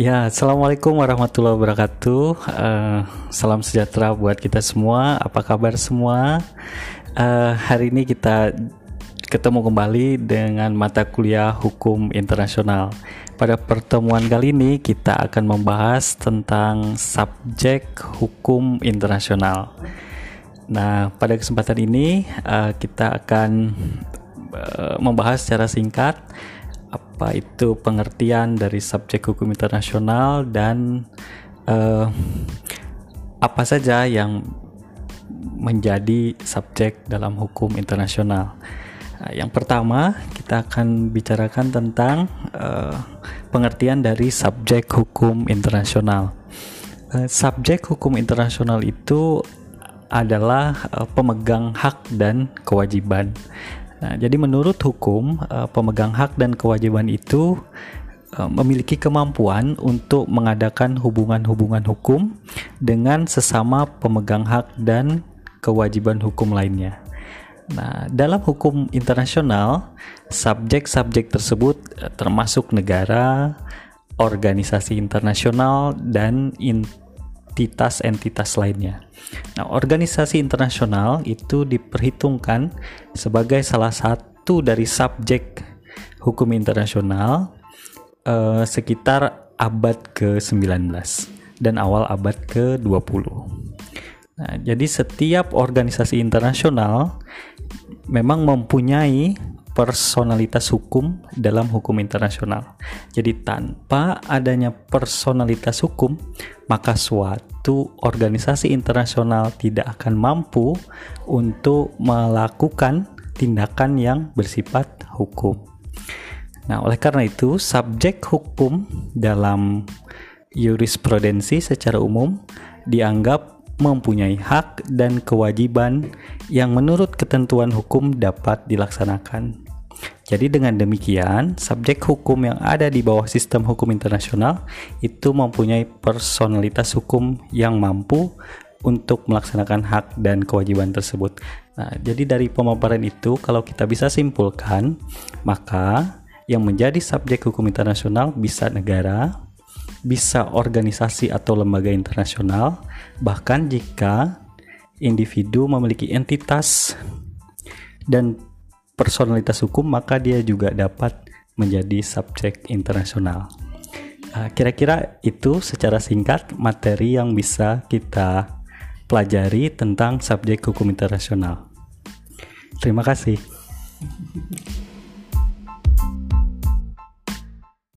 Ya, assalamualaikum warahmatullahi wabarakatuh. Uh, salam sejahtera buat kita semua. Apa kabar semua? Uh, hari ini kita ketemu kembali dengan mata kuliah hukum internasional. Pada pertemuan kali ini kita akan membahas tentang subjek hukum internasional. Nah, pada kesempatan ini uh, kita akan uh, membahas secara singkat apa itu pengertian dari subjek hukum internasional dan uh, apa saja yang menjadi subjek dalam hukum internasional. Nah, yang pertama, kita akan bicarakan tentang uh, pengertian dari subjek hukum internasional. Uh, subjek hukum internasional itu adalah uh, pemegang hak dan kewajiban. Nah, jadi menurut hukum, uh, pemegang hak dan kewajiban itu uh, memiliki kemampuan untuk mengadakan hubungan-hubungan hukum dengan sesama pemegang hak dan kewajiban hukum lainnya. Nah, dalam hukum internasional, subjek-subjek tersebut termasuk negara, organisasi internasional, dan entitas-entitas lainnya. Nah, organisasi internasional itu diperhitungkan sebagai salah satu dari subjek hukum internasional eh, sekitar abad ke-19 dan awal abad ke-20. Nah, jadi setiap organisasi internasional memang mempunyai personalitas hukum dalam hukum internasional. Jadi tanpa adanya personalitas hukum, maka suatu organisasi internasional tidak akan mampu untuk melakukan tindakan yang bersifat hukum. Nah, oleh karena itu, subjek hukum dalam jurisprudensi secara umum dianggap mempunyai hak dan kewajiban yang menurut ketentuan hukum dapat dilaksanakan. Jadi dengan demikian, subjek hukum yang ada di bawah sistem hukum internasional itu mempunyai personalitas hukum yang mampu untuk melaksanakan hak dan kewajiban tersebut. Nah, jadi dari pemaparan itu kalau kita bisa simpulkan, maka yang menjadi subjek hukum internasional bisa negara, bisa organisasi atau lembaga internasional, bahkan jika individu memiliki entitas dan personalitas hukum maka dia juga dapat menjadi subjek internasional. Ah, kira-kira itu secara singkat materi yang bisa kita pelajari tentang subjek hukum internasional. Terima kasih.